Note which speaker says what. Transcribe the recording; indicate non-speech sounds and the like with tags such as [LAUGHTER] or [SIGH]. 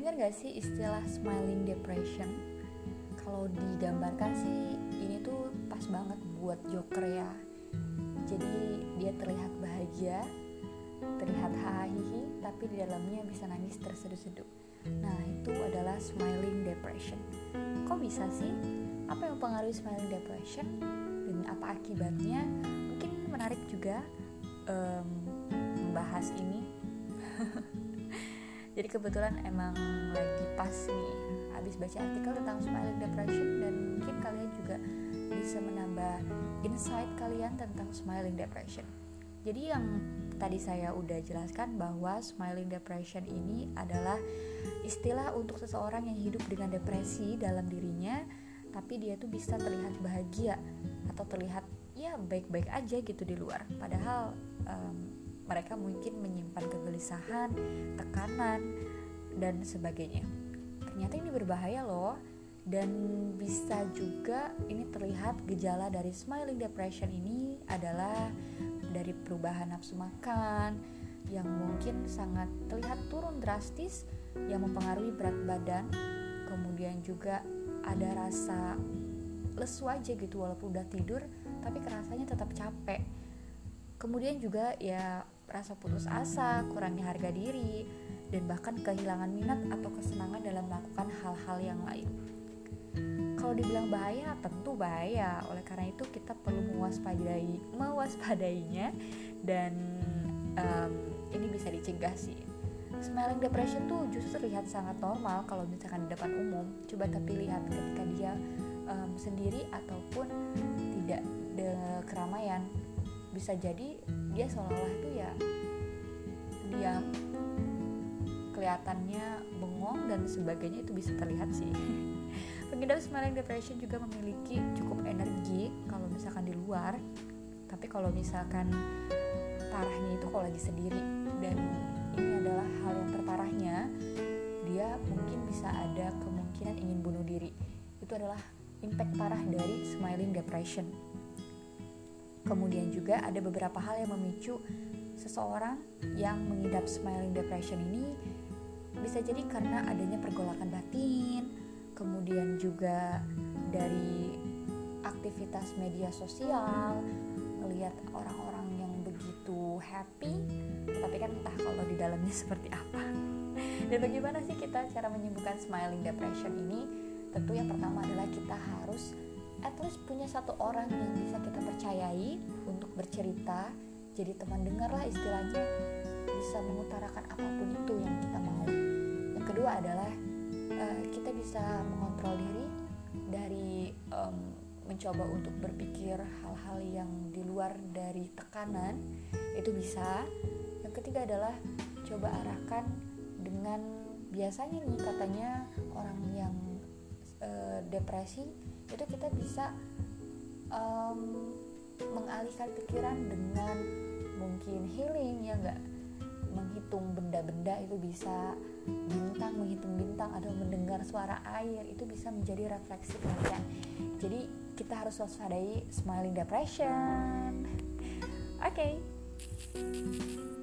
Speaker 1: dengar gak sih istilah smiling depression? Kalau digambarkan sih ini tuh pas banget buat Joker ya. Jadi dia terlihat bahagia, terlihat hahihi, tapi di dalamnya bisa nangis terseduh-seduh. Nah itu adalah smiling depression. Kok bisa sih? Apa yang mempengaruhi smiling depression? Dan apa akibatnya? Mungkin menarik juga um, membahas ini. [LAUGHS] Jadi kebetulan emang lagi pas nih habis baca artikel tentang smiling depression dan mungkin kalian juga bisa menambah insight kalian tentang smiling depression. Jadi yang tadi saya udah jelaskan bahwa smiling depression ini adalah istilah untuk seseorang yang hidup dengan depresi dalam dirinya tapi dia tuh bisa terlihat bahagia atau terlihat ya baik-baik aja gitu di luar padahal um, mereka mungkin menyimpan kegelisahan, tekanan dan sebagainya. Ternyata ini berbahaya loh. Dan bisa juga ini terlihat gejala dari smiling depression ini adalah dari perubahan nafsu makan yang mungkin sangat terlihat turun drastis yang mempengaruhi berat badan. Kemudian juga ada rasa lesu aja gitu walaupun udah tidur tapi kerasanya tetap capek. Kemudian juga ya rasa putus asa kurangnya harga diri dan bahkan kehilangan minat atau kesenangan dalam melakukan hal-hal yang lain. Kalau dibilang bahaya tentu bahaya. Oleh karena itu kita perlu mewaspadai mewaspadainya dan um, ini bisa dicegah sih. Smiling depression tuh justru terlihat sangat normal kalau misalkan di depan umum. Coba tapi lihat ketika dia um, sendiri ataupun tidak de keramaian bisa jadi dia seolah-olah itu ya diam kelihatannya bengong dan sebagainya itu bisa terlihat sih. [LAUGHS] Pengidap smiling depression juga memiliki cukup energi kalau misalkan di luar. Tapi kalau misalkan parahnya itu kalau lagi sendiri dan ini adalah hal yang terparahnya dia mungkin bisa ada kemungkinan ingin bunuh diri. Itu adalah impact parah dari smiling depression kemudian juga ada beberapa hal yang memicu seseorang yang mengidap smiling depression ini. Bisa jadi karena adanya pergolakan batin kemudian juga dari aktivitas media sosial melihat orang-orang yang begitu happy. Tapi kan entah kalau di dalamnya [LAUGHS] seperti apa. Dan bagaimana sih kita cara menyembuhkan smiling depression ini? Tentu yang pertama adalah kita least punya satu orang yang bisa kita percayai untuk bercerita jadi teman dengar lah istilahnya bisa mengutarakan apa pun itu yang kita mau. Yang kedua adalah uh, kita bisa mengontrol diri dari um, mencoba untuk berpikir hal-hal yang di luar dari tekanan itu bisa. Yang ketiga adalah coba arahkan dengan biasanya nih katanya orang yang uh, depresi itu kita bisa um, mengalihkan pikiran dengan mungkin healing ya enggak menghitung benda-benda itu bisa bintang menghitung bintang atau mendengar suara air itu bisa menjadi refleksi kalian jadi kita harus waspadai smiling depression. [LAUGHS] Oke. okay.